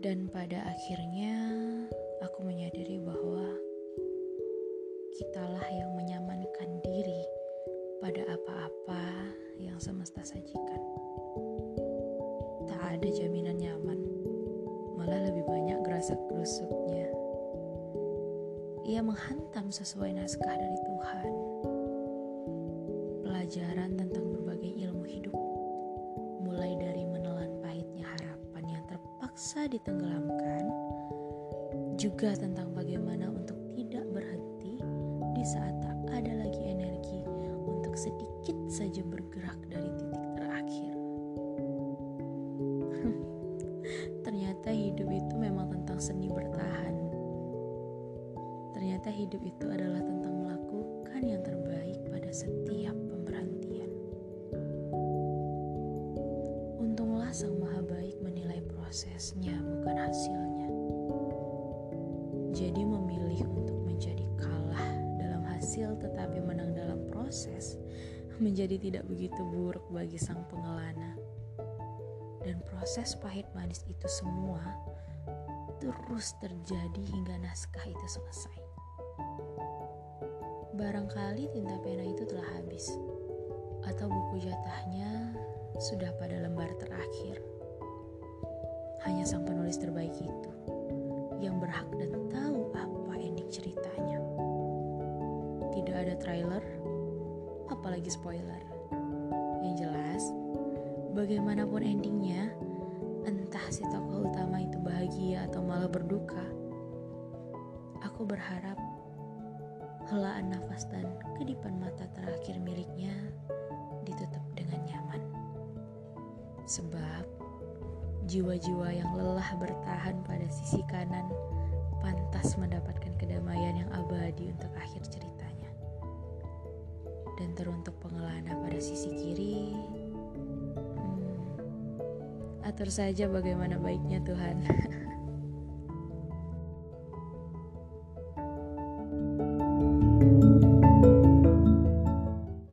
Dan pada akhirnya aku menyadari bahwa kitalah yang menyamankan diri pada apa-apa yang semesta sajikan. Tak ada jaminan nyaman, malah lebih banyak gerasa gerusuknya. Ia menghantam sesuai naskah dari Tuhan. Pelajaran tentang berbagai ilmu hidup, mulai dari terpaksa ditenggelamkan, juga tentang bagaimana untuk tidak berhenti di saat tak ada lagi energi untuk sedikit saja bergerak dari titik terakhir. Ternyata hidup itu memang tentang seni bertahan. Ternyata hidup itu adalah tentang melakukan yang terbaik pada setiap prosesnya, bukan hasilnya. Jadi memilih untuk menjadi kalah dalam hasil tetapi menang dalam proses menjadi tidak begitu buruk bagi sang pengelana. Dan proses pahit manis itu semua terus terjadi hingga naskah itu selesai. Barangkali tinta pena itu telah habis, atau buku jatahnya sudah pada lembar terakhir. Hanya sang penulis terbaik itu yang berhak dan tahu apa ending ceritanya. Tidak ada trailer, apalagi spoiler. Yang jelas, bagaimanapun endingnya, entah si tokoh utama itu bahagia atau malah berduka, aku berharap helaan nafas dan kedipan mata terakhir miliknya ditutup dengan nyaman. Sebab jiwa-jiwa yang lelah bertahan pada sisi kanan pantas mendapatkan kedamaian yang abadi untuk akhir ceritanya. Dan teruntuk pengelana pada sisi kiri, hmm, atur saja bagaimana baiknya Tuhan.